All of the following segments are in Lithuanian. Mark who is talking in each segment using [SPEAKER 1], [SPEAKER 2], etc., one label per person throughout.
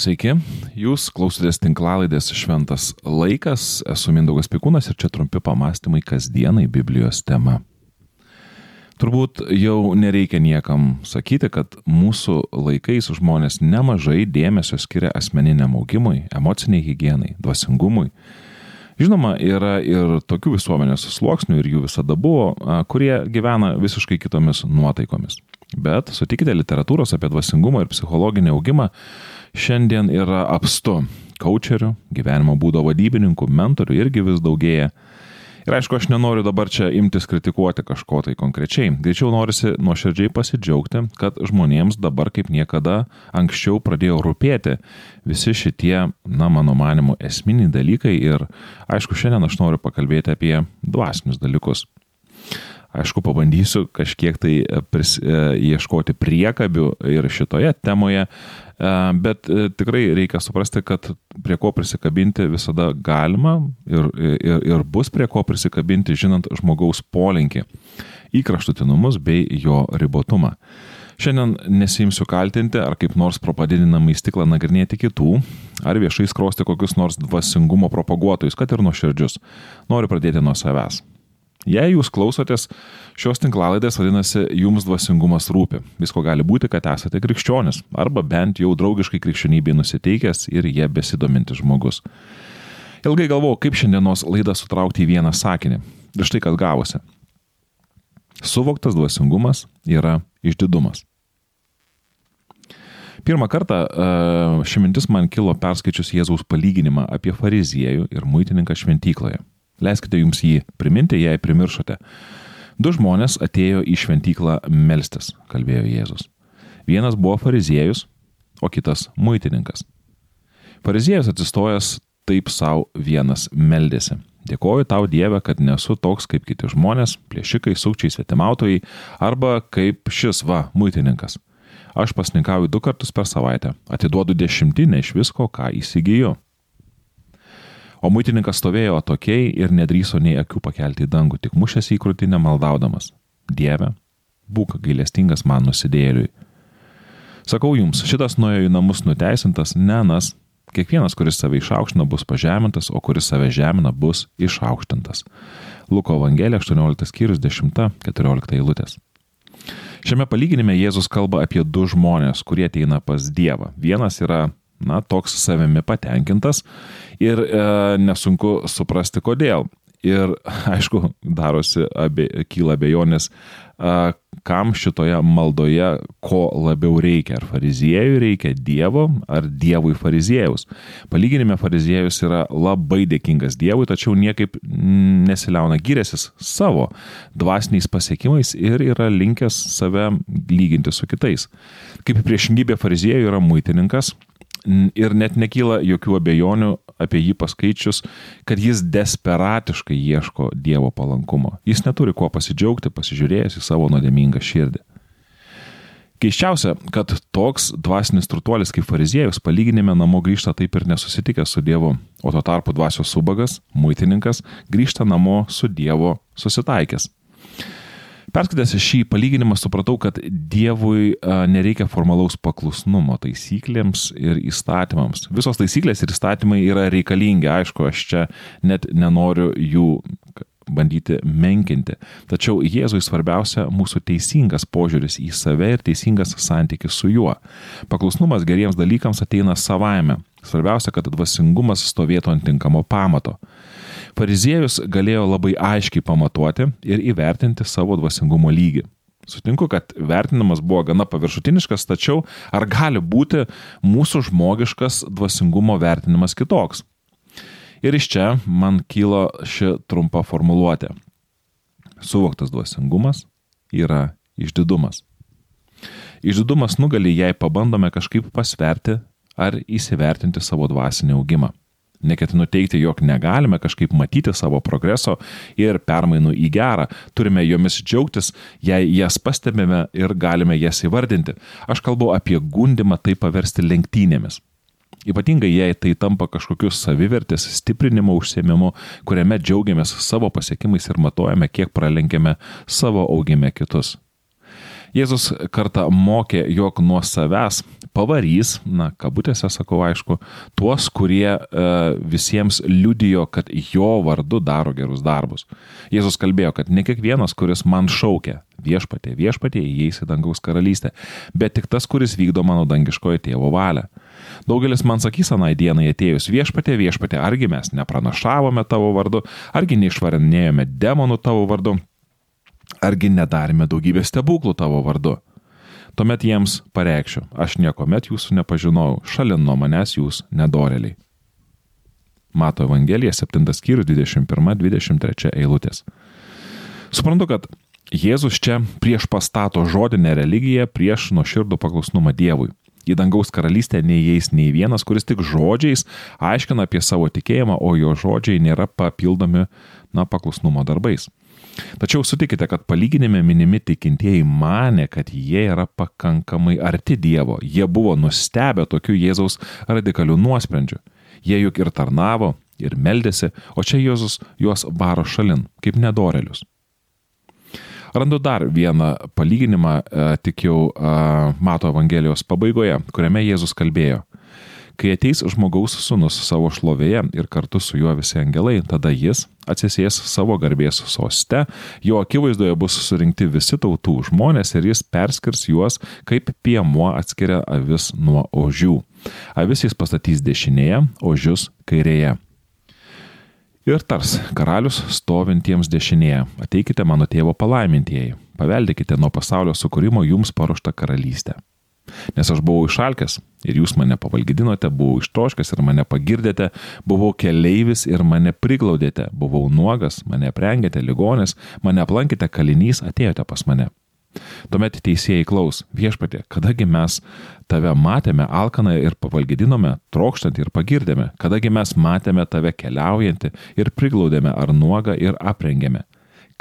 [SPEAKER 1] Sveiki, jūs klausotės tinklalaidės Šventas laikas, esu Mindaugas Pikūnas ir čia trumpi pamastymai kasdienai Biblijos tema. Turbūt jau nereikia niekam sakyti, kad mūsų laikais žmonės nemažai dėmesio skiria asmeniniam augimui, emociniai hygienai, dvasingumui. Žinoma, yra ir tokių visuomenės sluoksnių, ir jų visada buvo, kurie gyvena visiškai kitomis nuotaikomis. Bet sutikite, literatūros apie dvasingumą ir psichologinį augimą šiandien yra apstu. Coacherių, gyvenimo būdo vadybininkų, mentorių irgi vis daugėja. Ir aišku, aš nenoriu dabar čia imtis kritikuoti kažko tai konkrečiai. Greičiau norisi nuoširdžiai pasidžiaugti, kad žmonėms dabar kaip niekada anksčiau pradėjo rūpėti visi šitie, na, mano manimu, esminiai dalykai. Ir aišku, šiandien aš noriu pakalbėti apie dvasinius dalykus. Aišku, pabandysiu kažkiek tai pris, e, ieškoti priekabių ir šitoje temoje, E, bet e, tikrai reikia suprasti, kad prie ko prisikabinti visada galima ir, ir, ir bus prie ko prisikabinti, žinant žmogaus polinkį į kraštutinumus bei jo ribotumą. Šiandien nesimsiu kaltinti ar kaip nors propadidinamą į stiklą nagrinėti kitų, ar viešai skrosti kokius nors dvasingumo propaguotojus, kad ir nuoširdžius. Noriu pradėti nuo savęs. Jei jūs klausotės šios tinklalaidės, vadinasi, jums dvasingumas rūpi. Visko gali būti, kad esate krikščionis, arba bent jau draugiškai krikščionybei nusiteikęs ir jie besidomintis žmogus. Ilgai galvojau, kaip šiandienos laidą sutraukti į vieną sakinį. Ir štai kas gavosi. Suvoktas dvasingumas yra išdidumas. Pirmą kartą e, ši mintis man kilo perskaičius Jėzaus palyginimą apie fariziejų ir muitininką šventykloje. Leiskite jums jį priminti, jei primiršote. Du žmonės atėjo į šventyklą melstis, kalbėjo Jėzus. Vienas buvo fariziejus, o kitas muitininkas. Fariziejus atsistojęs taip savo vienas meldėsi. Dėkoju tau Dieve, kad nesu toks kaip kiti žmonės, plėšikai, sukčiai, svetimautojai arba kaip šis va, muitininkas. Aš pasninkauju du kartus per savaitę, atiduodu dešimtinę iš visko, ką įsigiju. O muitininkas stovėjo atokiai ir nedryso nei akių pakelti į dangų, tik mušęs į krūtinę maldaudamas. Dieve, būk gailestingas man nusidėliui. Sakau jums, šitas nuėjo į namus nuteisintas, nenas. Kiekvienas, kuris save išaukština, bus pažemintas, o kuris save žemina, bus išaukštintas. Luko Evangelija 18 skyrius 10-14 eilutės. Šiame palyginime Jėzus kalba apie du žmonės, kurie ateina pas Dievą. Vienas yra na, toks savimi patenkintas ir e, nesunku suprasti kodėl. Ir aišku, darosi, abie, kyla bejonės, kam šitoje maldoje ko labiau reikia. Ar fariziejui reikia Dievo, ar Dievui fariziejaus. Palyginime fariziejus yra labai dėkingas Dievui, tačiau niekaip nesiliauna gyrėsis savo dvasiniais pasiekimais ir yra linkęs save lyginti su kitais. Kaip priešingybė fariziejui yra muitininkas, ir net nekyla jokių abejonių apie jį paskaičius, kad jis desperatiškai ieško Dievo palankumo. Jis neturi kuo pasidžiaugti, pasižiūrėjęs į savo nuodėmingą širdį. Keiščiausia, kad toks dvasinis turtuolis kaip fariziejus palyginime namo grįžta taip ir nesusitikęs su Dievu, o tuo tarpu dvasios subagas, muitininkas, grįžta namo su Dievo susitaikęs. Perskaitęs šį palyginimą supratau, kad Dievui nereikia formalaus paklusnumo taisyklėms ir įstatymams. Visos taisyklės ir įstatymai yra reikalingi, aišku, aš čia net nenoriu jų bandyti menkinti. Tačiau Jėzui svarbiausia mūsų teisingas požiūris į save ir teisingas santykis su juo. Paklusnumas geriems dalykams ateina savaime. Svarbiausia, kad dvasingumas stovėtų ant tinkamo pamato. Fariziejus galėjo labai aiškiai pamatuoti ir įvertinti savo dvasingumo lygį. Sutinku, kad vertinimas buvo gana paviršutiniškas, tačiau ar gali būti mūsų žmogiškas dvasingumo vertinimas kitoks? Ir iš čia man kyla ši trumpa formuluotė. Suvoktas dvasingumas yra išdidumas. Išdidumas nugali, jei pabandome kažkaip pasverti ar įsivertinti savo dvasinį augimą. Neketinu teikti, jog negalime kažkaip matyti savo progreso ir permainų į gerą. Turime jomis džiaugtis, jei jas pastebime ir galime jas įvardinti. Aš kalbu apie gundimą tai paversti lenktynėmis. Ypatingai jei tai tampa kažkokiu savivertės stiprinimo užsiemimu, kuriame džiaugiamės savo pasiekimais ir matuojame, kiek pralenkėme savo augime kitus. Jėzus kartą mokė, jog nuo savęs pavarys, na, kabutėse sakau aišku, tuos, kurie e, visiems liudijo, kad jo vardu daro gerus darbus. Jėzus kalbėjo, kad ne kiekvienas, kuris man šaukia viešpatė, viešpatė įeis į dangaus karalystę, bet tik tas, kuris vykdo mano dangiškojo tėvo valią. Daugelis man sakys anai dienai atėjus viešpatė, viešpatė, argi mes nepranašavome tavo vardu, argi neišvarinėjome demonų tavo vardu, argi nedarėme daugybę stebuklų tavo vardu. Tuomet jiems pareikšiu, aš niekuomet jūsų nepažinojau, šalin nuo manęs jūs nedoreliai. Mato Evangelija 7 skyrius 21-23 eilutės. Suprantu, kad Jėzus čia prieš pastato žodinę religiją prieš nuoširdų paklusnumą Dievui. Į dangaus karalystę neįeis nei vienas, kuris tik žodžiais aiškina apie savo tikėjimą, o jo žodžiai nėra papildomi, na, paklusnumo darbais. Tačiau sutikite, kad palyginime minimi tikintieji mane, kad jie yra pakankamai arti Dievo, jie buvo nustebę tokiu Jėzaus radikaliu nuosprendžiu. Jie juk ir tarnavo, ir meldėsi, o čia Jėzus juos varo šalin, kaip nedorelius. Randu dar vieną palyginimą, e, tik jau e, Mato Evangelijos pabaigoje, kuriame Jėzus kalbėjo. Kai ateis žmogaus sunus savo šlovėje ir kartu su juo visi angelai, tada jis atsisės savo garbės soste, jo akivaizdoje bus surinkti visi tautų žmonės ir jis perskirs juos, kaip piemuo atskiria avis nuo ožių. Avis jis pastatys dešinėje, ožius kairėje. Ir tars karalius stovintiems dešinėje, ateikite mano tėvo palaimintieji, paveldėkite nuo pasaulio sukūrimo jums paruoštą karalystę. Nes aš buvau išalkęs ir jūs mane pavalgydinote, buvau ištroškęs ir mane pagirdėte, buvau keleivis ir mane priglaudėte, buvau nuogas, mane aprengėte, ligonis, mane aplankėte kalinys, atėjote pas mane. Tuomet teisėjai klaus, viešpatė, kadagi mes tave matėme alkaną ir pavalgydinome, trokštantį ir pagirdėme, kadagi mes matėme tave keliaujantį ir priglaudėme ar nuogą ir aprengėme,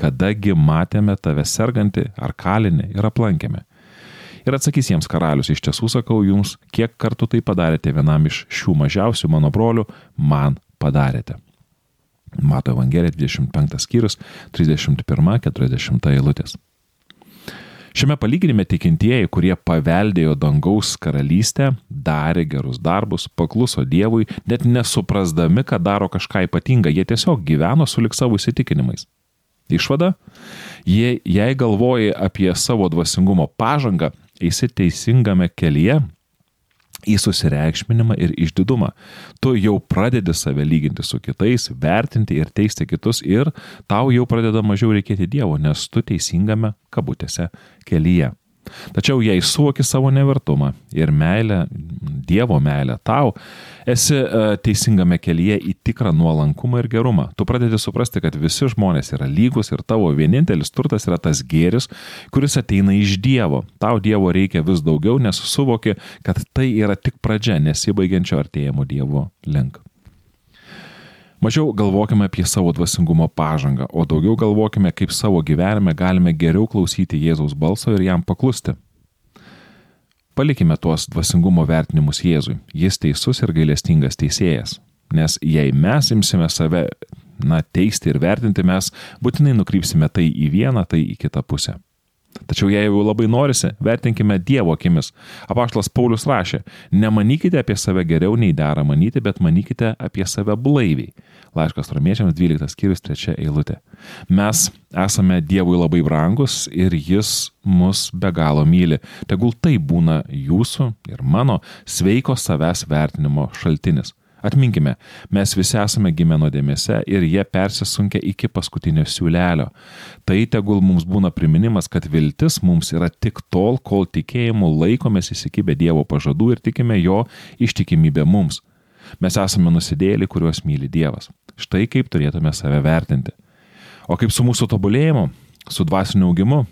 [SPEAKER 1] kadagi matėme tave sergantį ar kalinį ir aplankėme. Ir atsakys jiems karalius, iš tiesų sakau jums, kiek kartų tai padarėte vienam iš šių mažiausių mano brolių, man padarėte. Mato Evangelija 25 skyrius 31-40 eilutės. Šiame palyginime tikintieji, kurie paveldėjo dangaus karalystę, darė gerus darbus, pakluso Dievui, net nesuprasdami, kad daro kažką ypatingą, jie tiesiog gyveno su lik savo įsitikinimais. Išvada? Jei, jei galvoji apie savo dvasingumo pažangą, eisi teisingame kelyje, į susireikšminimą ir išdidumą. Tu jau pradedi save lyginti su kitais, vertinti ir teisti kitus ir tau jau pradeda mažiau reikėti Dievo, nes tu teisingame kabutėse kelyje. Tačiau jei suvoki savo nevertumą ir meilę, Dievo meilę tau, esi uh, teisingame kelyje į tikrą nuolankumą ir gerumą. Tu pradedi suprasti, kad visi žmonės yra lygus ir tavo vienintelis turtas yra tas gėris, kuris ateina iš Dievo. Tau Dievo reikia vis daugiau, nes suvoki, kad tai yra tik pradžia nesibaigiančio artėjimo Dievo link. Mažiau galvokime apie savo dvasingumo pažangą, o daugiau galvokime, kaip savo gyvenime galime geriau klausyti Jėzaus balso ir jam paklusti. Palikime tuos dvasingumo vertinimus Jėzui. Jis teisus ir gailestingas teisėjas. Nes jei mes imsime save, na, teisti ir vertinti, mes būtinai nukrypsime tai į vieną, tai į kitą pusę. Tačiau jei jau labai norisi, vertinkime Dievo akimis. Apaštlas Paulius rašė, nemanykite apie save geriau nei dera manyti, bet manykite apie save blaiviai. Laiškas romiečiams 12 skyrius 3 eilutė. Mes esame Dievui labai brangus ir Jis mus be galo myli. Tegul tai būna jūsų ir mano sveiko savęs vertinimo šaltinis. Atminkime, mes visi esame gimę nuodėmėse ir jie persisunkia iki paskutinio siūlelio. Tai tegul mums būna priminimas, kad viltis mums yra tik tol, kol tikėjimu laikomės įsikibę Dievo pažadų ir tikime Jo ištikimybę mums. Mes esame nusidėlį, kuriuos myli Dievas. Štai kaip turėtume save vertinti. O kaip su mūsų tobulėjimu, su dvasiniu augimu?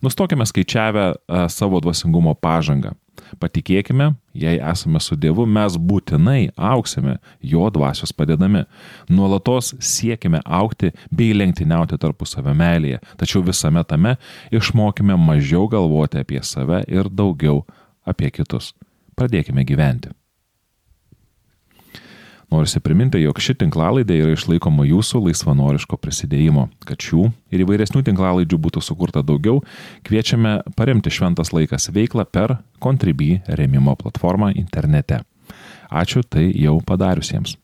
[SPEAKER 1] Nustokime skaičiavę savo dvasingumo pažangą. Patikėkime, jei esame su Dievu, mes būtinai auksime Jo dvasios padedami. Nuolatos siekime aukti bei lenktyniauti tarpusavio meilėje, tačiau visame tame išmokime mažiau galvoti apie save ir daugiau apie kitus. Pradėkime gyventi. Norisi priminti, jog ši tinklalaidė yra išlaikoma jūsų laisvanoriško prisidėjimo. Kad šių ir įvairesnių tinklalaidžių būtų sukurta daugiau, kviečiame paremti Šventas laikas veiklą per Contribui remimo platformą internete. Ačiū tai jau padariusiems.